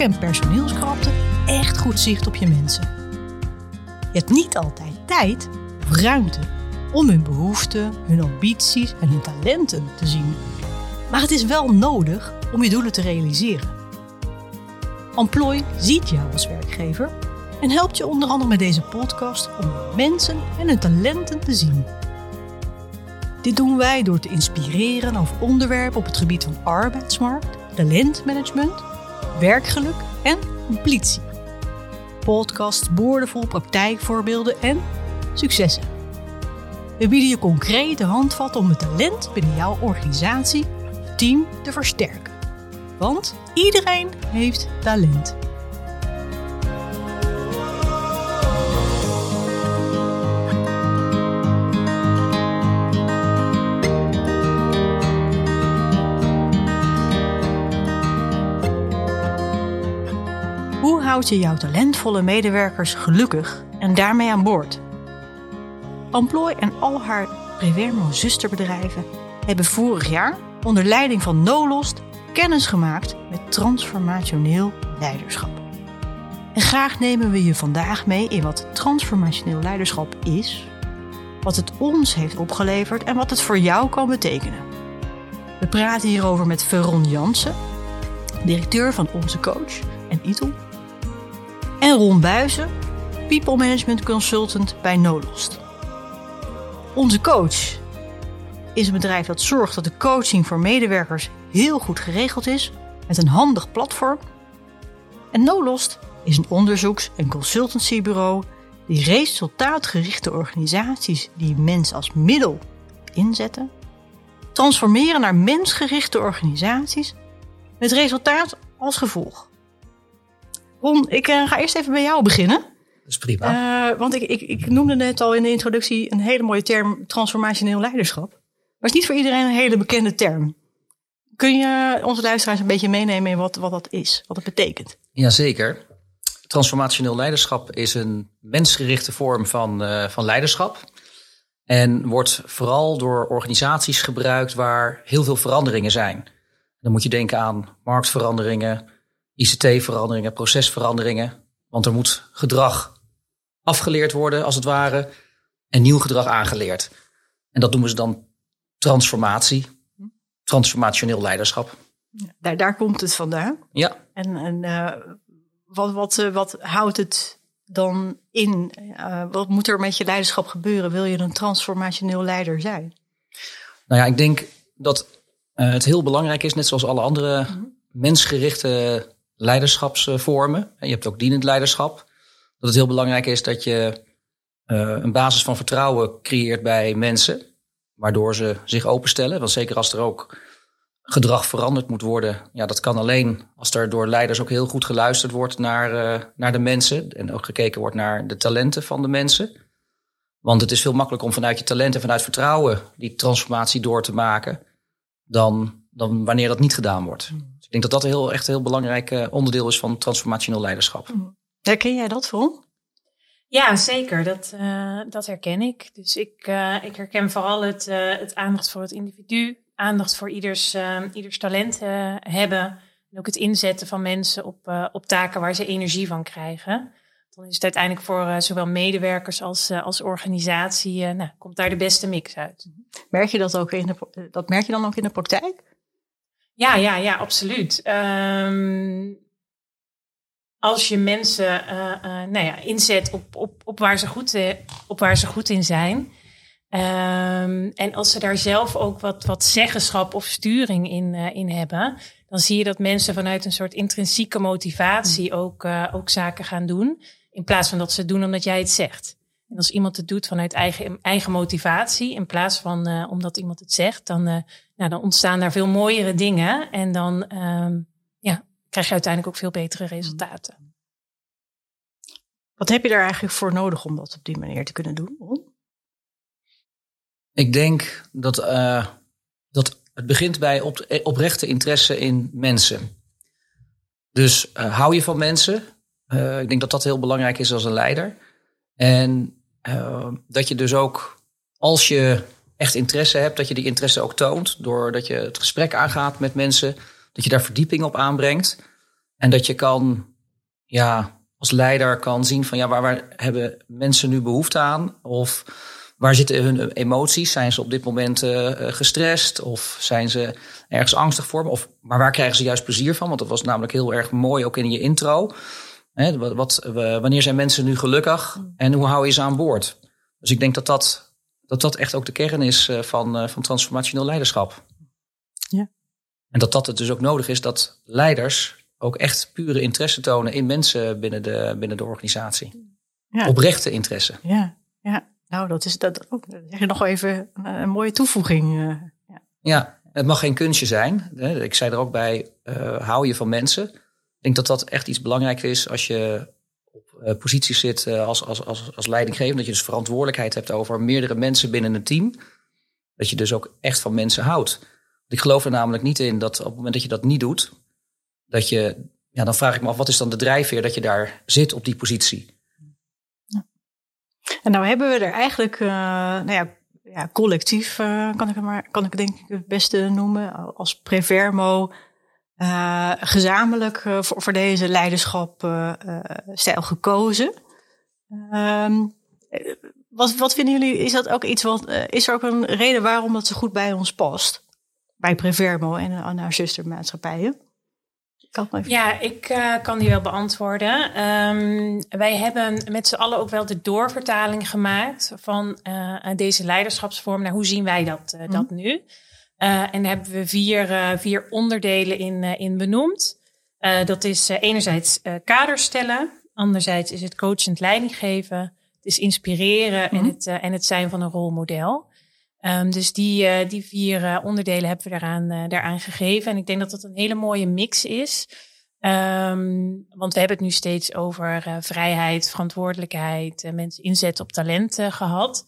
en personeelskrapte echt goed zicht op je mensen. Je hebt niet altijd tijd of ruimte om hun behoeften, hun ambities en hun talenten te zien. Maar het is wel nodig om je doelen te realiseren. Employ ziet jou als werkgever en helpt je onder andere met deze podcast om mensen en hun talenten te zien. Dit doen wij door te inspireren over onderwerpen op het gebied van arbeidsmarkt, talentmanagement, werkgeluk en ambitie. Podcasts boordevol praktijkvoorbeelden en successen. We bieden je concrete handvatten om het talent binnen jouw organisatie of team te versterken. Want iedereen heeft talent. Je jouw talentvolle medewerkers gelukkig en daarmee aan boord? Employ en al haar Prevermo zusterbedrijven hebben vorig jaar onder leiding van Nolost kennis gemaakt met transformationeel leiderschap. En graag nemen we je vandaag mee in wat transformationeel leiderschap is, wat het ons heeft opgeleverd en wat het voor jou kan betekenen. We praten hierover met Veron Jansen, directeur van Onze Coach en ITEL, en Ron Buizen, People Management Consultant bij Nolost. Onze coach is een bedrijf dat zorgt dat de coaching voor medewerkers heel goed geregeld is met een handig platform. En Nolost is een onderzoeks- en consultancybureau die resultaatgerichte organisaties die mens als middel inzetten, transformeren naar mensgerichte organisaties met resultaat als gevolg. Ron, ik uh, ga eerst even bij jou beginnen. Dat is prima. Uh, want ik, ik, ik noemde net al in de introductie een hele mooie term transformationeel leiderschap. Maar het is niet voor iedereen een hele bekende term. Kun je onze luisteraars een beetje meenemen in wat, wat dat is, wat het betekent? Jazeker. Transformationeel leiderschap is een mensgerichte vorm van, uh, van leiderschap. En wordt vooral door organisaties gebruikt waar heel veel veranderingen zijn. Dan moet je denken aan marktveranderingen, ICT-veranderingen, procesveranderingen. Want er moet gedrag afgeleerd worden, als het ware, en nieuw gedrag aangeleerd. En dat noemen ze dan transformatie, transformationeel leiderschap. Daar, daar komt het vandaan. Ja. En, en uh, wat, wat, uh, wat houdt het dan in? Uh, wat moet er met je leiderschap gebeuren? Wil je een transformationeel leider zijn? Nou ja, ik denk dat het heel belangrijk is, net zoals alle andere mm-hmm. mensgerichte leiderschapsvormen. Je hebt ook dienend leiderschap. Dat het heel belangrijk is dat je een basis van vertrouwen creëert bij mensen waardoor ze zich openstellen. Want zeker als er ook gedrag veranderd moet worden, ja, dat kan alleen als er door leiders ook heel goed geluisterd wordt naar, uh, naar de mensen en ook gekeken wordt naar de talenten van de mensen. Want het is veel makkelijker om vanuit je talenten, vanuit vertrouwen die transformatie door te maken, dan, dan wanneer dat niet gedaan wordt. Ik denk dat dat een heel, echt een heel belangrijk uh, onderdeel is van transformationeel leiderschap. Herken jij dat, Veron? Ja, zeker. Dat, uh, dat herken ik. Dus ik, uh, ik herken vooral het, uh, het aandacht voor het individu, aandacht voor ieders, ieders talent hebben. En ook het inzetten van mensen op, op taken waar ze energie van krijgen. Dan is het uiteindelijk voor zowel medewerkers als, als organisatie, nou, komt daar de beste mix uit. Merk je dat ook in de, dat merk je dan ook in de praktijk? Ja, ja, ja, absoluut. Um, als je mensen uh, uh, nou ja, inzet op, op, op, waar ze goed, uh, op waar ze goed in zijn. Um, en als ze daar zelf ook wat, wat zeggenschap of sturing in, in hebben, dan zie je dat mensen vanuit een soort intrinsieke motivatie ook, ook zaken gaan doen. In plaats van dat ze het doen omdat jij het zegt. En als iemand het doet vanuit eigen, eigen motivatie, in plaats van omdat iemand het zegt, dan, nou, dan ontstaan daar veel mooiere dingen. En dan um, krijg je uiteindelijk ook veel betere resultaten. Wat heb je daar eigenlijk voor nodig om dat op die manier te kunnen doen? Ik denk dat, uh, dat het begint bij op, oprechte interesse in mensen. Dus uh, hou je van mensen. Uh, ik denk dat dat heel belangrijk is als een leider. En dat je dus ook, als je echt interesse hebt, dat je die interesse ook toont. Doordat je het gesprek aangaat met mensen dat je daar verdieping op aanbrengt. En dat je kan, ja, als leider kan zien van ja, waar, waar hebben mensen nu behoefte aan? Of waar zitten hun emoties? Zijn ze op dit moment uh, gestrest? Of zijn ze ergens angstig voor? Of, maar waar krijgen ze juist plezier van? Want dat was namelijk heel erg mooi ook in je intro. Hè, wat, wat, wanneer zijn mensen nu gelukkig en hoe hou je ze aan boord? Dus ik denk dat dat, dat, dat echt ook de kern is van, van transformationeel leiderschap. Ja. En dat dat het dus ook nodig is dat leiders ook echt pure interesse tonen in mensen binnen de, binnen de organisatie. Ja. Oprechte interesse. Ja, ja. nou dat is dat ook. Nog even een, mooie toevoeging. Uh, ja. ja. het mag geen kunstje zijn. Ik zei er ook bij, uh, hou je van mensen. Ik denk dat dat echt iets belangrijks is als je op uh, positie zit als, als, als, als leidinggevende. Dat je dus verantwoordelijkheid hebt over meerdere mensen binnen een team. Dat je dus ook echt van mensen houdt. Ik geloof er namelijk niet in dat op het moment dat je dat niet doet, dat je, ja, dan vraag ik me af, wat is dan de drijfveer dat je daar zit op die positie? En nou hebben we er eigenlijk, uh, nou ja, ja collectief kan ik het maar, kan ik het denk ik het beste noemen, als Prevermo, uh, gezamenlijk voor, voor deze leiderschapstijl gekozen. Um, wat, wat vinden jullie, is dat ook iets wat, is er ook een reden waarom dat zo goed bij ons past? Bij Prevermo en aan haar zustermaatschappijen? Ja, ik uh, kan die wel beantwoorden. Um, wij hebben met z'n allen ook wel de doorvertaling gemaakt van uh, deze leiderschapsvorm naar hoe zien wij dat, uh, dat nu. En daar hebben we vier, vier onderdelen in, in benoemd. dat is enerzijds kaders stellen, anderzijds is het coachend leiding geven, het is inspireren en, het, en het zijn van een rolmodel. Um, dus die, uh, die vier uh, onderdelen hebben we daaraan, uh, daaraan gegeven. En ik denk dat dat een hele mooie mix is. Um, want we hebben het nu steeds over vrijheid, verantwoordelijkheid, mensen inzetten op talent gehad.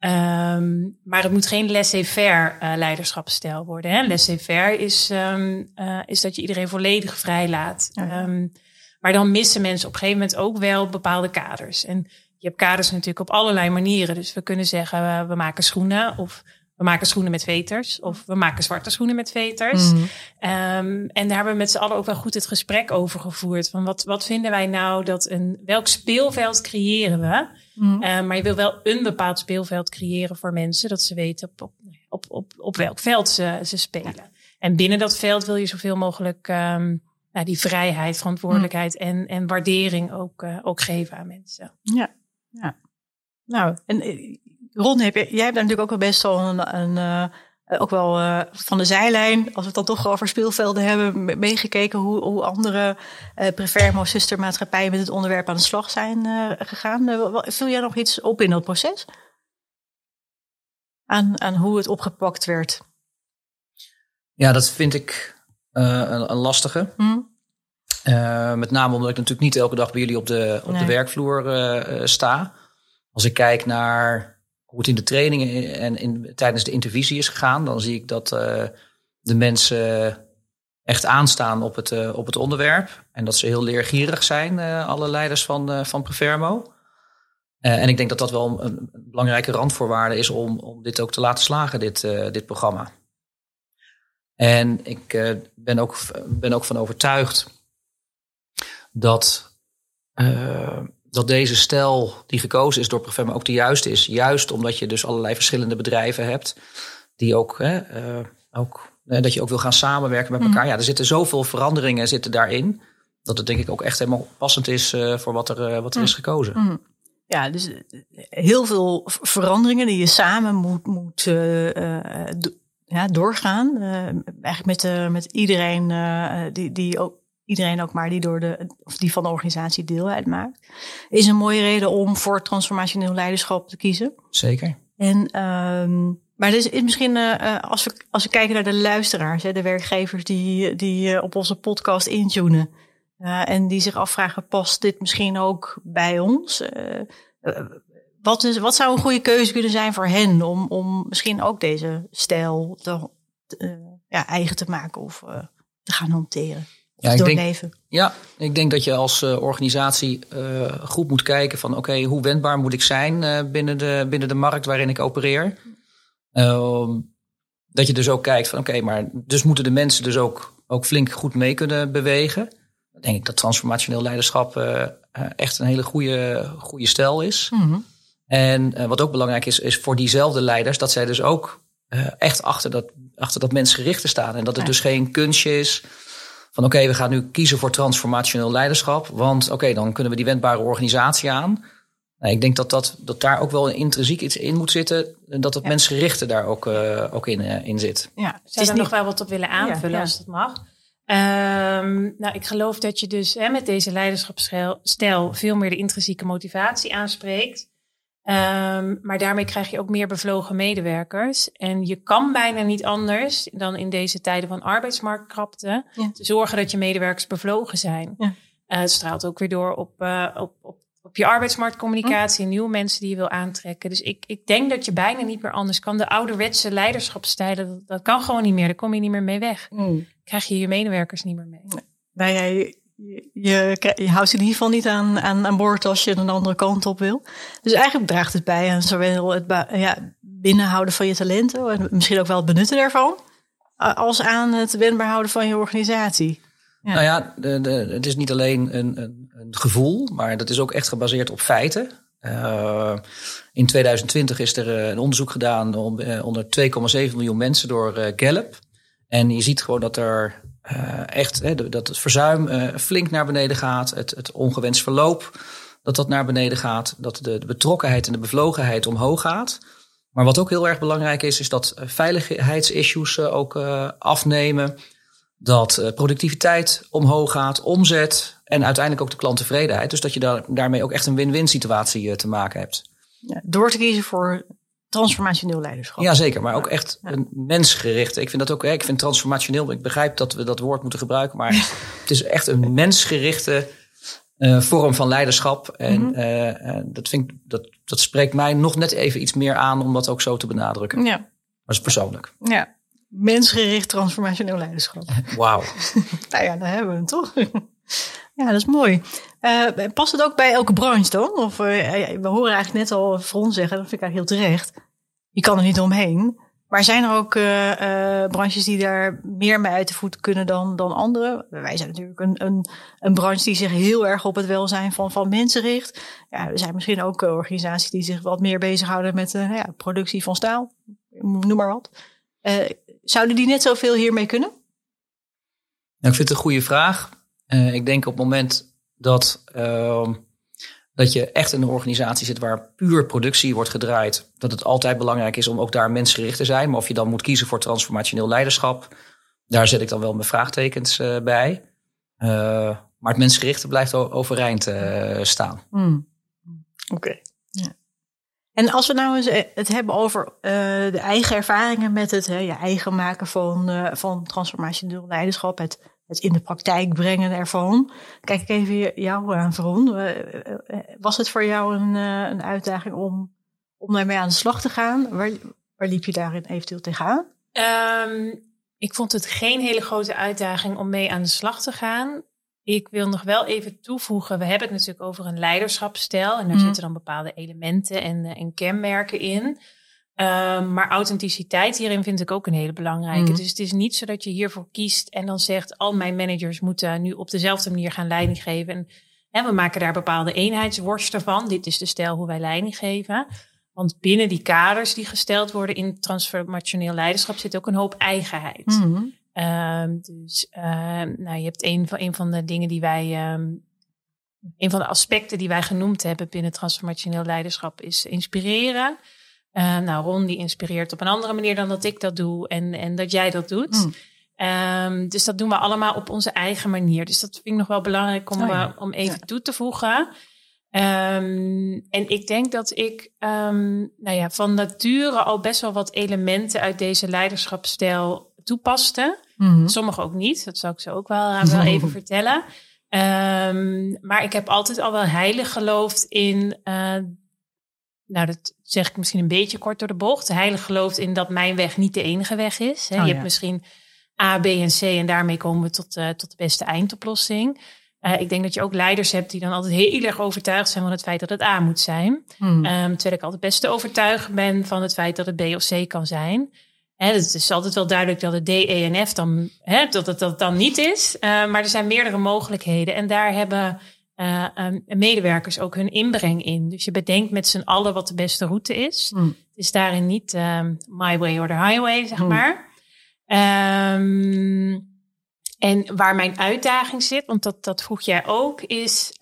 Um, maar het moet geen laissez-faire leiderschapsstijl worden. Hè? Laissez-faire is, is dat je iedereen volledig vrij laat. Ja. maar dan missen mensen op een gegeven moment ook wel bepaalde kaders. En je hebt kaders natuurlijk op allerlei manieren. Dus we kunnen zeggen, we maken schoenen of we maken schoenen met veters of we maken zwarte schoenen met veters. Mm. Um, en daar hebben we met z'n allen ook wel goed het gesprek over gevoerd. Van wat, wat vinden wij nou dat een, welk speelveld creëren we? Mm. Uh, maar je wil wel een bepaald speelveld creëren voor mensen, dat ze weten op, op, op, op welk veld ze, ze spelen. En binnen dat veld wil je zoveel mogelijk um, nou, die vrijheid, verantwoordelijkheid mm. en, en waardering ook, uh, ook geven aan mensen. Ja. Ja. Nou, en eh, Ron, heb je, jij hebt daar natuurlijk ook wel best wel een, een ook wel uh, van de zijlijn, als we het dan toch over speelvelden hebben, meegekeken hoe, hoe andere uh, Prefermo zustermaatschappijen met het onderwerp aan de slag zijn gegaan. vul jij nog iets op in dat proces? Aan, aan hoe het opgepakt werd? Ja, dat vind ik een, een, lastige. Hm? Met name omdat ik natuurlijk niet elke dag bij jullie op de, op de werkvloer sta. Als ik kijk naar hoe het in de trainingen en in, tijdens de intervisie is gegaan, dan zie ik dat uh, de mensen echt aanstaan op het, op het onderwerp. En dat ze heel leergierig zijn, alle leiders van, van Prefermo. en ik denk dat dat wel een, belangrijke randvoorwaarde is om, om dit ook te laten slagen, dit, dit programma. En ik ben, ook, ben ook van overtuigd dat, dat deze stijl die gekozen is door Profema ook de juiste is. Juist omdat je dus allerlei verschillende bedrijven hebt. Die ook, hè, uh, ook dat je ook wil gaan samenwerken met elkaar. Mm. Ja, er zitten zoveel veranderingen zitten daarin. Dat het denk ik ook echt helemaal passend is uh, voor wat er, wat er is mm. gekozen. Mm. Ja, dus heel veel veranderingen die je samen moet, moet ja, doorgaan. eigenlijk met, met iedereen die, die ook iedereen ook maar die, door de, of die van de organisatie deel uitmaakt, is een mooie reden om voor transformationeel leiderschap te kiezen. Zeker. En, um, maar is, is misschien, uh, als, we, als we kijken naar de luisteraars, hè, de werkgevers die, die uh, op onze podcast intunen. Uh, en die zich afvragen, past dit misschien ook bij ons? wat, is, wat zou een goede keuze kunnen zijn voor hen om, om misschien ook deze stijl te, ja, eigen te maken of te gaan hanteren? Ja, ik denk, ja, ik denk dat je als uh, organisatie uh, goed moet kijken van oké, hoe wendbaar moet ik zijn uh, binnen, de, binnen de markt waarin ik opereer. Ehm, dat je dus ook kijkt van oké, maar dus moeten de mensen dus ook, ook flink goed mee kunnen bewegen. denk ik dat transformationeel leiderschap echt een hele goede, goede stijl is. Mhm. En wat ook belangrijk is, is voor diezelfde leiders dat zij dus ook echt achter dat, achter dat mensgerichte staan. En dat het dus geen kunstje is van oké, we gaan nu kiezen voor transformationeel leiderschap. Want oké, dan kunnen we die wendbare organisatie aan. Nou, ik denk dat, dat, dat daar ook wel een intrinsiek iets in moet zitten. En dat het ja. mensgerichte daar ook, uh, ook in, uh, in zit. Ja, ik zou er niet... nog wel wat op willen aanvullen ja, als dat mag. Um, nou, ik geloof dat je dus hè, met deze leiderschapsstijl veel meer de intrinsieke motivatie aanspreekt. Um, maar daarmee krijg je ook meer bevlogen medewerkers. En je kan bijna niet anders dan in deze tijden van arbeidsmarktkrapte Ja. te zorgen dat je medewerkers bevlogen zijn. Ja. Uh, het straalt ook weer door op, uh, op, op, op je arbeidsmarktcommunicatie, nieuwe mensen die je wil aantrekken. Dus ik, ik denk dat je bijna niet meer anders kan. De ouderwetse leiderschapsstijlen, dat, dat kan gewoon niet meer. Daar kom je niet meer mee weg. Mm. Krijg je je medewerkers niet meer mee. Nou ja, je, je, houdt in ieder geval niet aan, aan, aan boord als je een andere kant op wil. Dus eigenlijk draagt het bij aan zowel het ja, binnenhouden van je talenten en misschien ook wel het benutten daarvan, als aan het wendbaar houden van je organisatie. Ja. Nou ja, het is niet alleen een, een, een, gevoel, maar dat is ook echt gebaseerd op feiten. Uh, in 2020 is er een onderzoek gedaan onder 2,7 miljoen mensen door Gallup. En je ziet gewoon dat er echt hè, dat het verzuim uh, flink naar beneden gaat, het, het ongewenst verloop dat dat naar beneden gaat, dat de, de, betrokkenheid en de bevlogenheid omhoog gaat. Maar wat ook heel erg belangrijk is, is dat veiligheidsissues uh, ook afnemen, dat productiviteit omhoog gaat, omzet en uiteindelijk ook de klanttevredenheid. Dus dat je daar, daarmee ook echt een win-win situatie te maken hebt. Ja, door te kiezen voor transformationeel leiderschap. Ja, zeker. Maar ook echt een mensgericht. Ik vind dat ook, ik vind transformationeel, ik begrijp dat we dat woord moeten gebruiken, maar het is echt een mensgerichte uh, vorm van leiderschap. En Mhm. uh, dat, vind ik, dat, dat spreekt mij nog net even iets meer aan om dat ook zo te benadrukken. Ja. Maar dat is persoonlijk. Ja. Mensgericht transformationeel leiderschap. Wauw. nou ja, daar hebben we hem toch. Ja, dat is mooi. Uh, past het ook bij elke branche dan? Of uh, we horen eigenlijk net al Fron zeggen, dat vind ik eigenlijk heel terecht. Je kan er niet omheen. Maar zijn er ook uh, branches die daar meer mee uit de voet kunnen dan, dan andere? Wij zijn natuurlijk een, een, een branche die zich heel erg op het welzijn van, van mensen richt. Ja, er zijn misschien ook organisaties die zich wat meer bezighouden met de ja, productie van staal. Noem maar wat. zouden die net zoveel hiermee kunnen? Nou, ik vind het een goede vraag. Ik denk op het moment dat, uh, dat je echt in een organisatie zit waar puur productie wordt gedraaid, dat het altijd belangrijk is om ook daar mensgericht te zijn. Maar of je dan moet kiezen voor transformationeel leiderschap, daar zet ik dan wel mijn vraagtekens uh, bij. Uh, maar het mensgerichte blijft overeind uh, staan. Mm. Oké. Okay. Ja. En als we nou eens het hebben over de eigen ervaringen met het je eigen maken van, van transformationeel leiderschap, het het in de praktijk brengen ervan. Kijk ik even jou aan, Veron. Was het voor jou een, een uitdaging om, om daarmee aan de slag te gaan? Waar, waar liep je daarin eventueel tegenaan? Um, ik vond het geen hele grote uitdaging om mee aan de slag te gaan. Ik wil nog wel even toevoegen, we hebben het natuurlijk over een leiderschapsstijl. En daar mm. zitten dan bepaalde elementen en, en kenmerken in. Um, maar authenticiteit hierin vind ik ook een hele belangrijke. Mm. Dus het is niet zo dat je hiervoor kiest en dan zegt... al mijn managers moeten nu op dezelfde manier gaan leiding geven. En, en we maken daar bepaalde eenheidsworsten van. Dit is de stijl hoe wij leiding geven. Want binnen die kaders die gesteld worden in transformationeel leiderschap... zit ook een hoop eigenheid. Mm. Um, dus uh, nou, je hebt een van, een van de dingen die wij... Een van de aspecten die wij genoemd hebben binnen transformationeel leiderschap... is inspireren... Uh, nou, Ron die inspireert op een andere manier dan dat ik dat doe en, en dat jij dat doet. Mm. Um, dus dat doen we allemaal op onze eigen manier. Dus dat vind ik nog wel belangrijk om, Oh ja. uh, om even Ja. toe te voegen. Um, en ik denk dat ik um, nou ja, van nature al best wel wat elementen uit deze leiderschapsstijl toepaste. Mhm. Sommige ook niet, dat zou ik zo ook wel, uh, wel even vertellen. Maar ik heb altijd al wel heilig geloofd in uh, nou, dat zeg ik misschien een beetje kort door de bocht. Heilig gelooft in dat mijn weg niet de enige weg is. Hè. Oh, je ja. hebt misschien A, B en C en daarmee komen we tot, uh, tot de beste eindoplossing. Uh, ik denk dat je ook leiders hebt die dan altijd heel erg overtuigd zijn van het feit dat het A moet zijn. Mhm. Um, terwijl ik altijd best overtuigd ben van het feit dat het B of C kan zijn. Hè, het is altijd wel duidelijk dat het D, E en F dan, hè, dat het dat dan niet is. Uh, maar er zijn meerdere mogelijkheden. En daar hebben uh, um, medewerkers ook hun inbreng in. Dus je bedenkt met z'n allen wat de beste route is. Mm. Het is daarin niet um, my way or the highway, zeg Mm. maar. Um, en waar mijn uitdaging zit, want dat, dat vroeg jij ook, is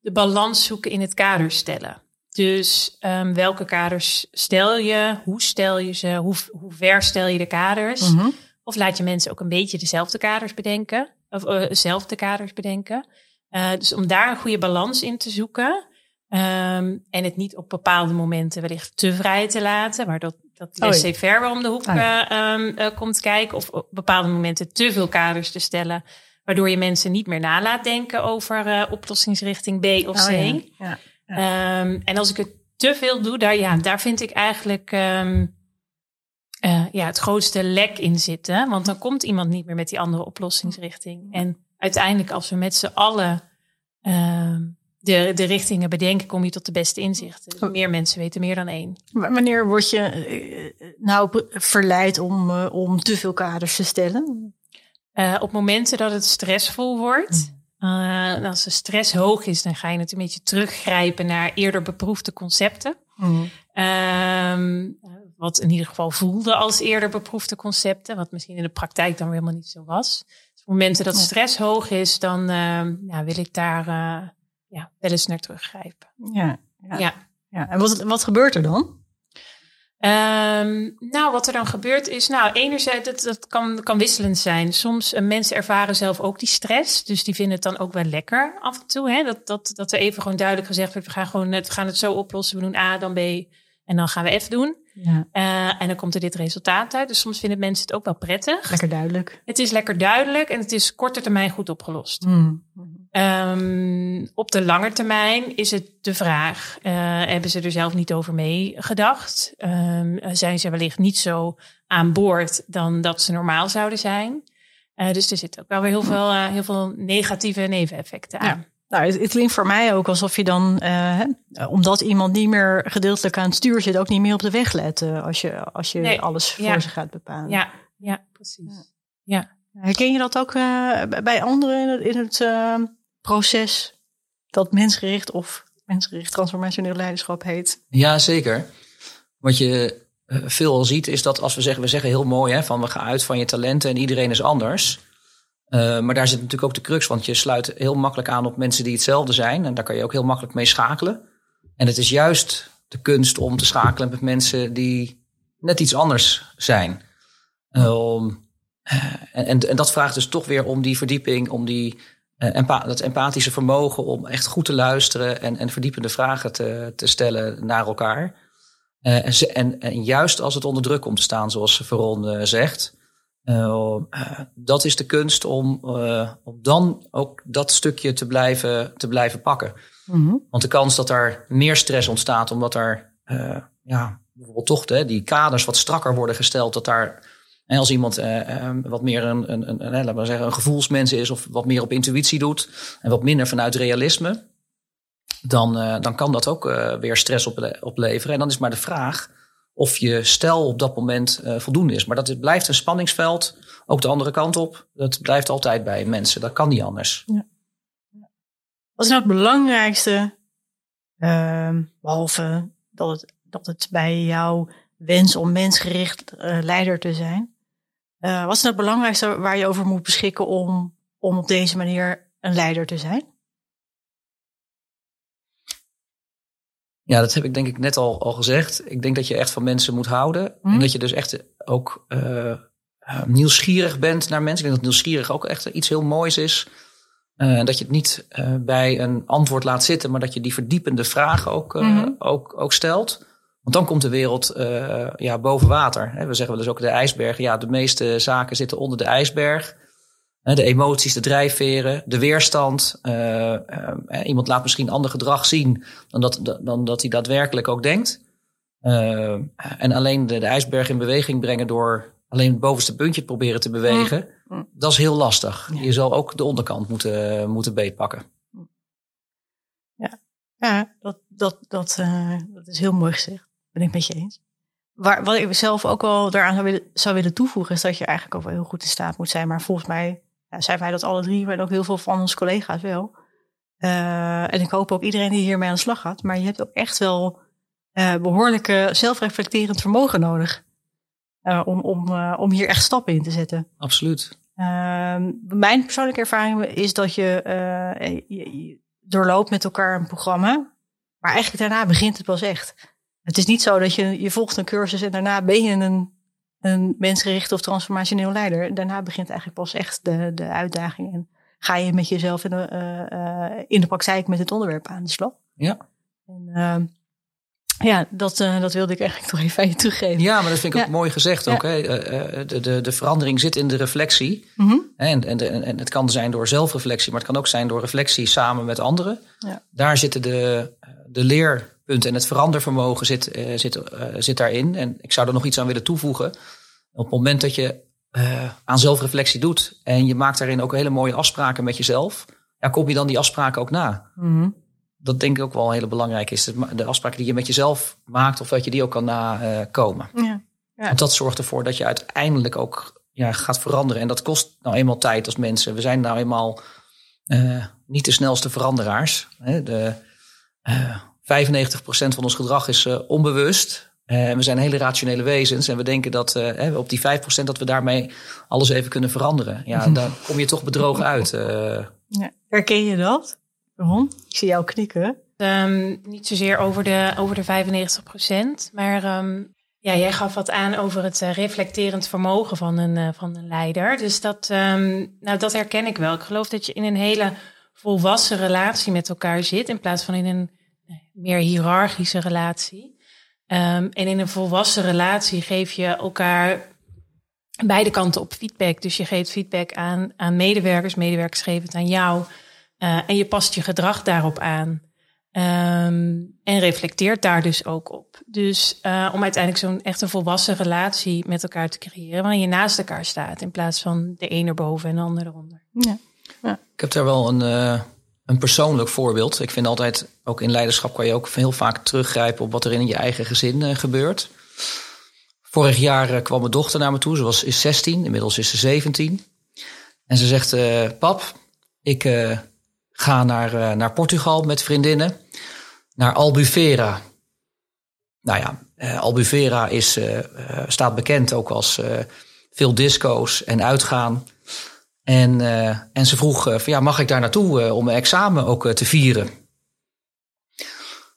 de balans zoeken in het kader stellen. Dus welke kaders stel je? Hoe stel je ze? Hoe, hoe ver stel je de kaders? Mhm. Of laat je mensen ook een beetje dezelfde kaders bedenken? Of uh, dezelfde kaders bedenken? Uh, dus om daar een goede balans in te zoeken. Um, en het niet op bepaalde momenten wellicht te vrij te laten. Maar dat, dat Oh ja. laissez-faire om de hoek Oh uh, um, uh, komt kijken. Of op bepaalde momenten te veel kaders te stellen. Waardoor je mensen niet meer nalaat denken over oplossingsrichting B of C. Oh ja. Ja. Um, en als ik het te veel doe, daar, ja, daar vind ik eigenlijk ja, het grootste lek in zitten. Want dan komt iemand niet meer met die andere oplossingsrichting. En uiteindelijk, als we met z'n allen uh, de, de richtingen bedenken, kom je tot de beste inzichten. Dus meer mensen weten meer dan één. Wanneer word je eh, nou verleid om, uh, om te veel kaders te stellen? Uh, op momenten dat het stressvol wordt. Uh, als de stress hoog is, dan ga je het een beetje teruggrijpen naar eerder beproefde concepten. Mm. Um, wat in ieder geval voelde als eerder beproefde concepten, wat misschien in de praktijk dan weer helemaal niet zo was. Momenten dat stress hoog is, dan uh, ja, wil ik daar uh, ja, wel eens naar teruggrijpen. Ja, ja. ja. ja. En wat, wat gebeurt er dan? Um, nou, wat er dan gebeurt is, nou, enerzijds, dat, dat kan, kan wisselend zijn. Soms uh, mensen ervaren zelf ook die stress, dus die vinden het dan ook wel lekker af en toe. Hè? Dat, dat, dat er even gewoon duidelijk gezegd wordt, we gaan, gewoon, we gaan het zo oplossen, we doen A, dan B en dan gaan we F doen. Ja. Uh, en dan komt er dit resultaat uit. Dus soms vinden mensen het ook wel prettig. Lekker duidelijk. Het is lekker duidelijk en het is korte termijn goed opgelost. Mm. Um, op de lange termijn is het de vraag: uh, hebben ze er zelf niet over meegedacht? Um, zijn ze wellicht niet zo aan boord dan dat ze normaal zouden zijn? Uh, dus er zit ook wel weer heel veel, heel veel negatieve neveneffecten aan. Ja. Nou, het, het, klinkt voor mij ook alsof je dan, uh, omdat iemand niet meer gedeeltelijk aan het stuur zit, ook niet meer op de weg let uh, als je, als je nee. alles voor ze gaat bepalen. Ja, ja precies. Ja. ja. Herken je dat ook uh, bij anderen in het, in het proces dat mensgericht of mensgericht transformationeel leiderschap heet? Ja, zeker. Wat je veel al ziet is dat als we zeggen, we zeggen heel mooi hè, van we gaan uit van je talenten en iedereen is anders. Uh, maar daar zit natuurlijk ook de crux, want je sluit heel makkelijk aan op mensen die hetzelfde zijn. En daar kan je ook heel makkelijk mee schakelen. En het is juist de kunst om te schakelen met mensen die net iets anders zijn. Um, en, en, en, dat vraagt dus toch weer om die verdieping, om die, empa dat empathische vermogen om echt goed te luisteren en, en verdiepende vragen te, te stellen naar elkaar. En, en, juist als het onder druk komt te staan, zoals Veron zegt. Uh, uh, dat is de kunst om, uh, om dan ook dat stukje te blijven, te blijven pakken. Mm -hmm. Want de kans dat er meer stress ontstaat, omdat er ja, bijvoorbeeld toch de, die kaders wat strakker worden gesteld, dat daar. En als iemand wat meer een, een, een, een, laten we zeggen, een gevoelsmens is, of wat meer op intuïtie doet, en wat minder vanuit realisme, dan, dan kan dat ook weer stress ople opleveren. En dan is maar de vraag of je stel op dat moment uh, voldoende is. Maar dat het blijft een spanningsveld, ook de andere kant op. Dat blijft altijd bij mensen, dat kan niet anders. Ja. Wat is nou het belangrijkste, uh, behalve dat het, dat het bij jouw wens om mensgericht uh, leider te zijn, uh, wat is nou het belangrijkste waar je over moet beschikken om, om op deze manier een leider te zijn? Ja, dat heb ik denk ik net al, al gezegd. Ik denk dat je echt van mensen moet houden. Hm? En dat je dus echt ook uh, nieuwsgierig bent naar mensen. Ik denk dat nieuwsgierig ook echt iets heel moois is. Uh, dat je het niet uh, bij een antwoord laat zitten, maar dat je die verdiepende vragen ook, Mm -hmm. ook, ook stelt. Want dan komt de wereld ja, boven water. We zeggen wel eens ook de ijsberg. Ja, de meeste zaken zitten onder de ijsberg. De emoties, de drijfveren, de weerstand. Uh, uh, iemand laat misschien ander gedrag zien dan dat, dan dat hij daadwerkelijk ook denkt. Uh, en alleen de, de, ijsberg in beweging brengen door alleen het bovenste puntje proberen te bewegen. Mm. Dat is heel lastig. Ja. Je zal ook de onderkant moeten, moeten beetpakken. Ja, ja dat, dat, dat, dat is heel mooi gezegd. Ben ik met je eens. waar, wat ik zelf ook wel daaraan zou willen, zou willen toevoegen, is dat je eigenlijk ook wel heel goed in staat moet zijn. Maar volgens mij ja, zijn wij dat alle drie, maar ook heel veel van onze collega's wel. Uh, en ik hoop ook iedereen die hiermee aan de slag gaat. Maar je hebt ook echt wel uh, behoorlijke zelfreflecterend vermogen nodig. Uh, om, om, om hier echt stappen in te zetten. Absoluut. mijn persoonlijke ervaring is dat je, je, je doorloopt met elkaar een programma. Maar eigenlijk daarna begint het pas echt. Het is niet zo dat je, je volgt een cursus en daarna ben je een, een mensgericht of transformationeel leider. Daarna begint eigenlijk pas echt de, de uitdaging. En ga je met jezelf in de, uh, in de praktijk met het onderwerp aan de slag. Ja. En, uh, ja, dat, uh, dat wilde ik eigenlijk toch even aan je teruggeven. Ja, maar dat vind ik ja. ook mooi gezegd. Ja. Ook, hè? De, de, de verandering zit in de reflectie. Mm -hmm. en, en, en het kan zijn door zelfreflectie, maar het kan ook zijn door reflectie samen met anderen. Ja. Daar zitten de, de leerpunten en het verandervermogen zit, uh, zit, uh, zit daarin. En ik zou er nog iets aan willen toevoegen. Op het moment dat je uh, aan zelfreflectie doet en je maakt daarin ook hele mooie afspraken met jezelf, ja, kom je dan die afspraken ook na. Mm -hmm. Dat denk ik ook wel heel belangrijk is. De afspraken die je met jezelf maakt, of dat je die ook kan nakomen. Ja. Ja. Want dat zorgt ervoor dat je uiteindelijk ook ja, gaat veranderen. En dat kost nou eenmaal tijd als mensen. We zijn nou eenmaal niet de snelste veranderaars. Hè. De, 95% van ons gedrag is uh, onbewust. Uh, we zijn hele rationele wezens en we denken dat uh, op die 5% dat we daarmee alles even kunnen veranderen. Ja, dan kom je toch bedrogen uit. Uh. Ja. Herken je dat? Ron? Ik zie jou knikken. Um, niet zozeer over de, over de 95%, maar um, ja, jij gaf wat aan over het uh, reflecterend vermogen van een, uh, van een leider. Dus dat, um, nou, dat herken ik wel. Ik geloof dat je in een hele volwassen relatie met elkaar zit, in plaats van in een meer hiërarchische relatie. Um, en in een volwassen relatie geef je elkaar beide kanten op feedback. Dus je geeft feedback aan, aan medewerkers, medewerkers geven het aan jou. Uh, en je past je gedrag daarop aan. Um, en reflecteert daar dus ook op. Dus uh, om uiteindelijk zo'n echt een volwassen relatie met elkaar te creëren, waarin je naast elkaar staat in plaats van de een erboven en de ander eronder. Ja. ja. Ik heb daar wel een, uh, een persoonlijk voorbeeld. Ik vind altijd, ook in leiderschap kan je ook heel vaak teruggrijpen op wat er in je eigen gezin uh, gebeurt. Vorig jaar kwam mijn dochter naar me toe. Ze was, is 16, inmiddels is ze 17. En ze zegt, pap, ik ga naar, naar Portugal met vriendinnen naar Albufeira. Nou ja, Albufeira is, staat bekend ook als veel disco's en uitgaan. En, en ze vroeg van ja, mag ik daar naartoe om mijn examen ook te vieren?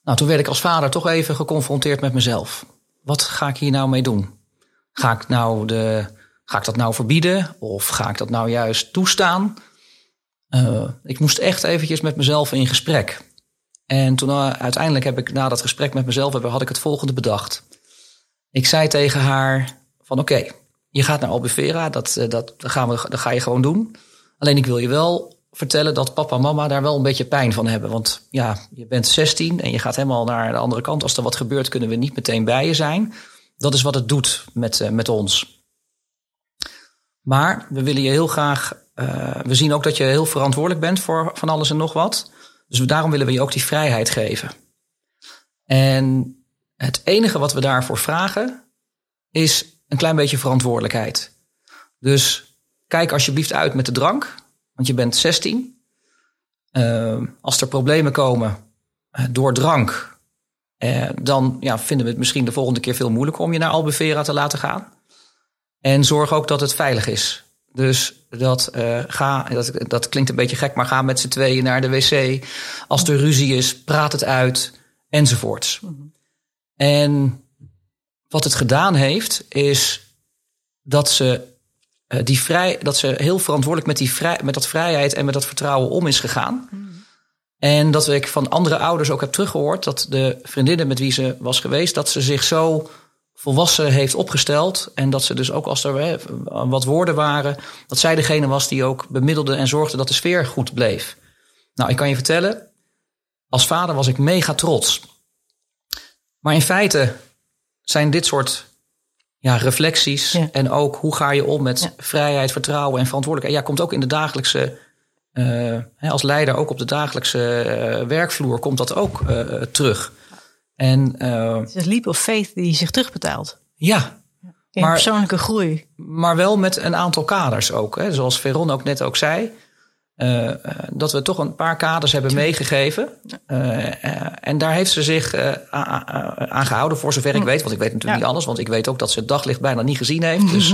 Nou, toen werd ik als vader toch even geconfronteerd met mezelf. Wat ga ik hier nou mee doen? Ga ik, nou de, ga ik dat nou verbieden of ga ik dat nou juist toestaan? ik moest echt eventjes met mezelf in gesprek. En toen uiteindelijk heb ik na dat gesprek met mezelf had ik het volgende bedacht. Ik zei tegen haar van oké, je gaat naar Albufeira, dat, uh, dat, gaan we, ga je gewoon doen. Alleen ik wil je wel vertellen dat papa en mama daar wel een beetje pijn van hebben. Want ja, je bent 16 en je gaat helemaal naar de andere kant. Als er wat gebeurt, kunnen we niet meteen bij je zijn. Dat is wat het doet met, uh, met ons. Maar we willen je heel graag. we zien ook dat je heel verantwoordelijk bent voor van alles en nog wat. Dus daarom willen we je ook die vrijheid geven. En het enige wat we daarvoor vragen is een klein beetje verantwoordelijkheid. Dus kijk alsjeblieft uit met de drank, want je bent 16. Uh, als er problemen komen uh, door drank, uh, dan ja, vinden we het misschien de volgende keer veel moeilijker om je naar Albufeira te laten gaan. En zorg ook dat het veilig is. Dus dat, uh, ga, dat, dat klinkt een beetje gek, maar ga met z'n tweeën naar de wc. Als er ruzie is, praat het uit, enzovoorts. Mm -hmm. En wat het gedaan heeft, is dat ze, uh, die vrij, dat ze heel verantwoordelijk met, die vrij, met dat vrijheid en met dat vertrouwen om is gegaan. En dat ik van andere ouders ook heb teruggehoord dat de vriendinnen met wie ze was geweest, dat ze zich zo volwassen heeft opgesteld. En dat ze dus ook als er wat woorden waren, dat zij degene was die ook bemiddelde en zorgde dat de sfeer goed bleef. Nou, ik kan je vertellen, als vader was ik mega trots. Maar in feite zijn dit soort ja, reflecties ja. en ook hoe ga je om met ja. vrijheid, vertrouwen en verantwoordelijkheid. Ja, komt ook in de dagelijkse, uh, als leider ook op de dagelijkse uh, werkvloer komt dat ook uh, terug. En, het is leap of faith die zich terugbetaalt. Ja, In Maar- persoonlijke groei. maar wel met een aantal kaders ook. Hè. Zoals Veron ook net ook zei. Eh, eh, dat we toch een paar kaders hebben meegegeven. Eh, en daar heeft ze zich aan gehouden, voor zover ik weet. Want ik weet natuurlijk Ja. niet alles. Want ik weet ook dat ze het daglicht bijna niet gezien heeft. Dus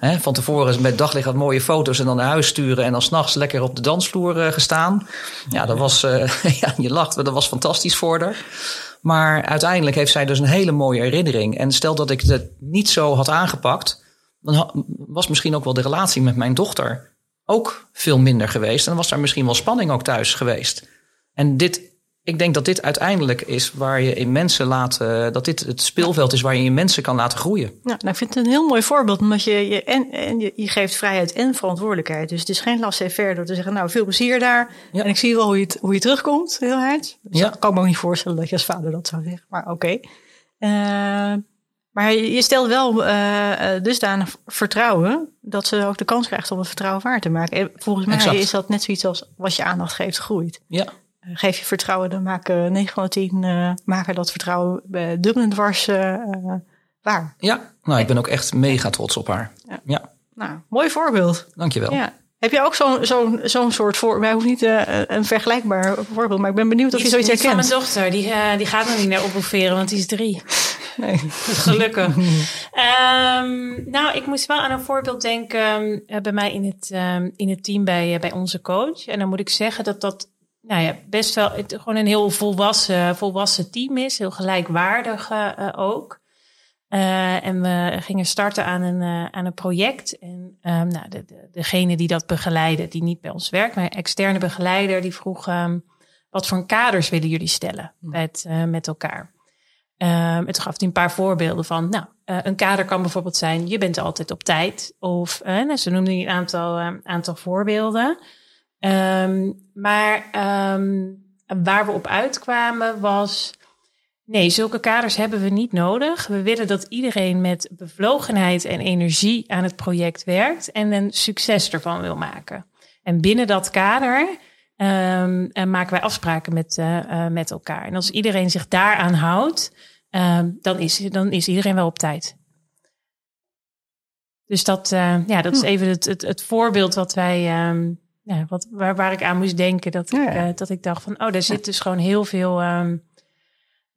hè, van tevoren met daglicht wat mooie foto's en dan naar huis sturen. En dan s'nachts lekker op de dansvloer gestaan. Ja, dat was, ja, je lacht, maar dat was fantastisch voor haar. Maar uiteindelijk heeft zij dus een hele mooie herinnering. En stel dat ik het niet zo had aangepakt, dan was misschien ook wel de relatie met mijn dochter ook veel minder geweest. En dan was daar misschien wel spanning ook thuis geweest. En dit, ik denk dat dit uiteindelijk is waar je in mensen laat, dat dit het speelveld is waar je in mensen kan laten groeien. Ja, nou, ik vind het een heel mooi voorbeeld, omdat je, je, en, en je, je geeft vrijheid en verantwoordelijkheid. Dus het is geen laissez-faire door te zeggen, nou, veel plezier daar. Ja. En ik zie wel hoe je, het, hoe je terugkomt, heel hard. Dus Ja. dat kan ik me ook niet voorstellen dat je als vader dat zou zeggen, maar oké. Eh, maar je stelt wel eh eh, dusdanig vertrouwen dat ze ook de kans krijgt om het vertrouwen waar te maken. En volgens mij Exact. is dat net zoiets als wat je aandacht geeft, groeit. Ja, Eh, geef je vertrouwen, dan maken 9 van de 10 eh, maken dat vertrouwen uh, dubbel en dwars eh, eh, waar. ja. Nou, ik ben ook echt mega trots op haar. Ja. Ja, Nou, mooi voorbeeld. dankjewel. Ja. Heb je ook zo'n zo'n zo'n soort voor? Wij hoeven niet eh, een vergelijkbaar voorbeeld, maar ik ben benieuwd of je Iets- zoiets iets van mijn herkent. dochter, die, eh, die gaat nog niet naar oproepveren, want die is drie. Nee. Gelukkig. Ehm, nou, ik moest wel aan een voorbeeld denken eh, bij mij in het, ehm, in het team bij, eh, bij onze coach. En dan moet ik zeggen dat dat nou ja, best wel het, gewoon een heel volwassen, volwassen team is. Heel gelijkwaardig eh, ook. En we gingen starten aan een, aan een project. En ehm, nou, de, de, degene die dat begeleidde, die niet bij ons werkt, maar externe begeleider, die vroeg: ehm, wat voor kaders willen jullie stellen met, eh, met elkaar? Um, het gaf hij een paar voorbeelden van. Nou, uh, een kader kan bijvoorbeeld zijn: je bent altijd op tijd. Of uh, ze noemden een aantal, uh, aantal voorbeelden. Um, maar waar we op uitkwamen was. Nee, zulke kaders hebben we niet nodig. We willen dat iedereen met bevlogenheid en energie aan het project werkt en een succes ervan wil maken. En binnen dat kader um, maken wij afspraken met, met elkaar. En als iedereen zich daaraan houdt, um, dan, is, dan is iedereen wel op tijd. Dus dat, uh, ja, dat is even het, het, het voorbeeld wat wij, um, ja, wat, waar, waar ik aan moest denken. Dat, Ja, ik, uh, dat ik dacht van, oh, daar zit dus gewoon heel veel, um,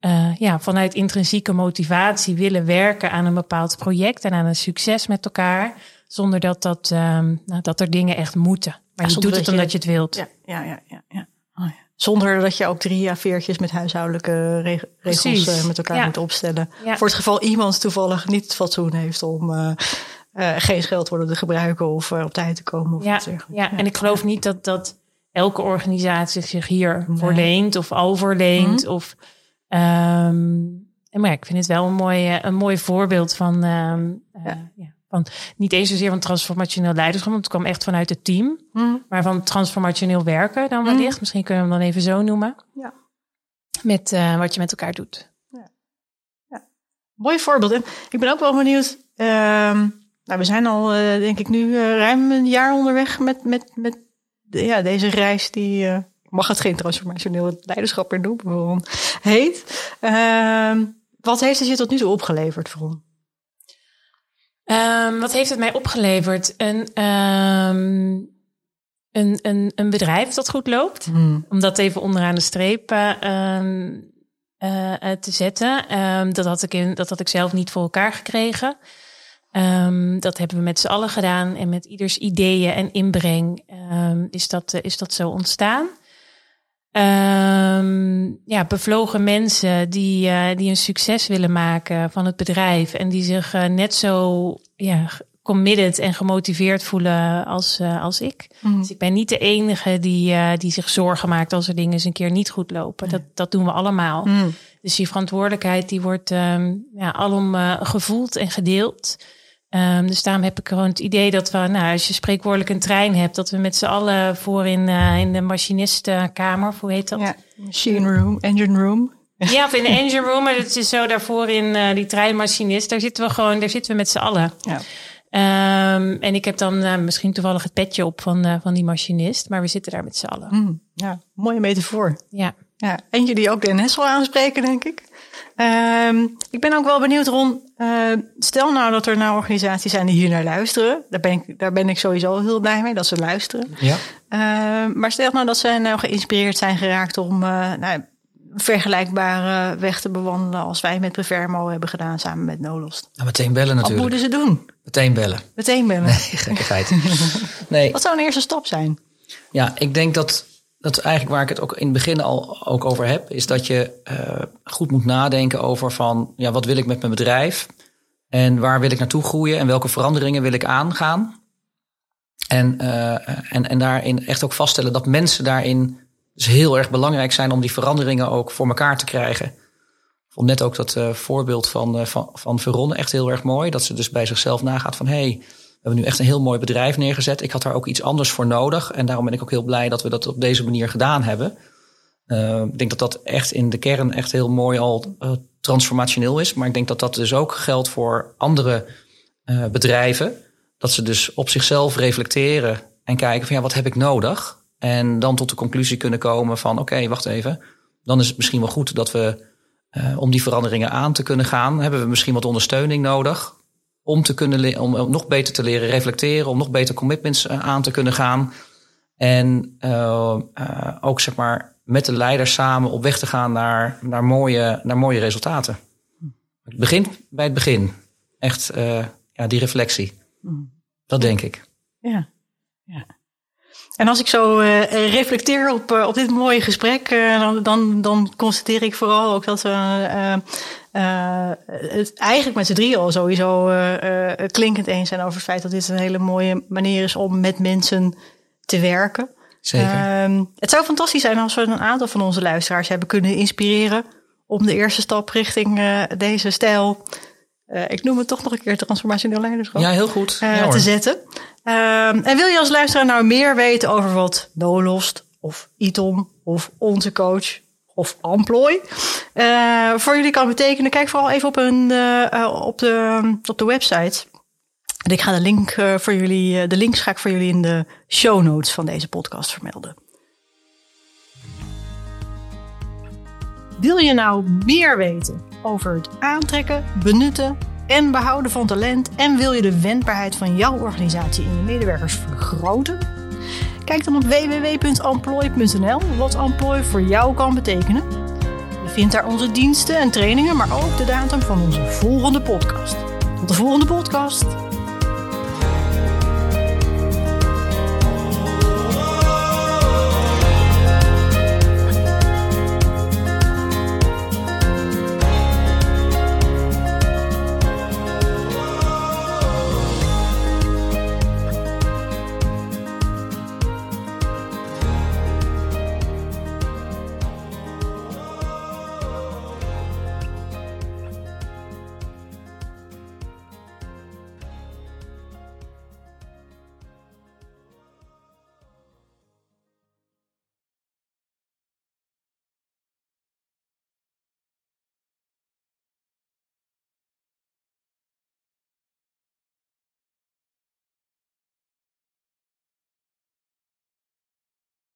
uh, ja, vanuit intrinsieke motivatie willen werken aan een bepaald project en aan een succes met elkaar. Zonder dat, dat, um, nou, dat er dingen echt moeten. Maar je doet het dat omdat je- het wilt. Ja, ja, ja, ja. ja. Oh, ja. Zonder dat je ook drie A4'tjes met huishoudelijke reg- regels Precies. eh, met elkaar Ja. moet opstellen. Ja. Voor het geval iemand toevallig niet het fatsoen heeft om eh, eh, geen scheldwoorden te gebruiken of op tijd te komen. Of Ja, ja, en ik geloof niet dat, dat elke organisatie zich hier Nee. voor leent of overleent. Of, ehm, en maar ik vind het wel een mooi, een mooi voorbeeld van, ehm, eh, Ja. Ja, van niet eens zozeer van transformationeel leiderschap, want het kwam echt vanuit het team, Hm. maar van transformationeel werken dan wellicht. Misschien kunnen we hem dan even zo noemen. Ja. Met eh, wat je met elkaar doet. Mooi voorbeeld. En ik ben ook wel benieuwd. ehm, nou, we zijn al, eh, denk ik, nu eh, ruim een jaar onderweg met, met, met de- ja, deze reis die. mag het geen transformationeel leiderschap meer noemen, Veron, heet. Ehm, wat heeft het je tot nu toe opgeleverd, Veron? Ehm, wat heeft het mij opgeleverd? Een, ehm, een, een, een bedrijf dat goed loopt. Om dat even onderaan de streep eh, ehm, eh, eh, te zetten. Dat, had ik in, dat had ik zelf niet voor elkaar gekregen. Dat hebben we met z'n allen gedaan. En met ieders ideeën en inbreng is, dat, eh, is dat zo ontstaan. Ehm, ja, bevlogen mensen die, eh, die een succes willen maken van het bedrijf. En die zich eh, net zo ja, committed en gemotiveerd voelen als, eh, als ik. Dus ik ben niet de enige die, die zich zorgen maakt als er dingen eens een keer niet goed lopen. Dat, dat doen we allemaal. Mm. Dus die verantwoordelijkheid die wordt ehm, ja, alom gevoeld en gedeeld. Ehm, dus daarom heb ik gewoon het idee dat we, nou, als je spreekwoordelijk een trein hebt, dat we met z'n allen voor in, eh, in de machinistenkamer, hoe heet dat? Ja, machine room, engine room. Ja, of in de engine room, maar het is zo daarvoor in eh, die treinmachinist. Daar zitten we gewoon, daar zitten we met z'n allen. Ja. Ehm, en ik heb dan eh, misschien toevallig het petje op van, van die machinist, maar we zitten daar met z'n allen. Mm, ja, mooie metafoor. Ja. Ja, eentje die ook Den Hessel aanspreken, denk ik. Ehm, ik ben ook wel benieuwd, Ron. Uh, stel nou dat er nou organisaties zijn die hier naar luisteren. Daar ben ik, daar ben ik sowieso heel blij mee dat ze luisteren. Ja. Uh, maar stel nou dat ze nou geïnspireerd zijn geraakt om uh, nou, vergelijkbare weg te bewandelen als wij met Prevermo hebben gedaan samen met Nolost. Nou, meteen bellen natuurlijk. Wat moeten ze doen? Meteen bellen. Meteen bellen. Nee, gekkigheid. nee. Wat zou een eerste stap zijn? Ja, ik denk dat dat eigenlijk waar ik het ook in het begin al ook over heb, is dat je uh, goed moet nadenken over van ja, wat wil ik met mijn bedrijf en waar wil ik naartoe groeien en welke veranderingen wil ik aangaan. En, uh, en, en daarin echt ook vaststellen dat mensen daarin dus heel erg belangrijk zijn om die veranderingen ook voor elkaar te krijgen. Ik vond net ook dat uh, voorbeeld van, van, van Veronne echt heel erg mooi. Dat ze dus bij zichzelf nagaat van hé, hey, hebben nu echt een heel mooi bedrijf neergezet. Ik had daar ook iets anders voor nodig. En daarom ben ik ook heel blij dat we dat op deze manier gedaan hebben. Uh, ik denk dat dat echt in de kern echt heel mooi al uh, transformationeel is. Maar ik denk dat dat dus ook geldt voor andere uh, bedrijven. Dat ze dus op zichzelf reflecteren en kijken van ja, wat heb ik nodig? En dan tot de conclusie kunnen komen van oké, wacht even. Dan is het misschien wel goed dat we om die veranderingen aan te kunnen gaan, hebben we misschien wat ondersteuning nodig om, te kunnen om, nog beter te leren reflecteren, om nog beter commitments uh, aan te kunnen gaan. En uh, uh, ook zeg maar met de leiders samen op weg te gaan naar, naar, mooie, naar mooie resultaten. Het begint bij het begin. Echt ja, die reflectie. Dat denk ik. Ja, ja. En als ik zo uh, reflecteer op, uh, op dit mooie gesprek, uh, dan, dan, dan constateer ik vooral ook dat we het eigenlijk met z'n drieën al sowieso klinkend eens zijn over het feit dat dit een hele mooie manier is om met mensen te werken. Zeker. Ehm, het zou fantastisch zijn als we een aantal van onze luisteraars hebben kunnen inspireren om de eerste stap richting deze stijl uh, ik noem het toch nog een keer transformationeel leiderschap. Ja, heel goed. Uh, ja, te zetten. Uh, en wil je als luisteraar nou meer weten over wat Nolost of ITOM of onze coach of Amploy voor jullie kan betekenen? Kijk vooral even op, een, op, de, op de website. En ik ga de link voor jullie, de links ga ik voor jullie in de show notes van deze podcast vermelden. Wil je nou meer weten over het aantrekken, benutten en behouden van talent en wil je de wendbaarheid van jouw organisatie en je medewerkers vergroten? Kijk dan op www.employ.nl wat Employ voor jou kan betekenen. Je vindt daar onze diensten en trainingen, maar ook de datum van onze volgende podcast. Tot de volgende podcast.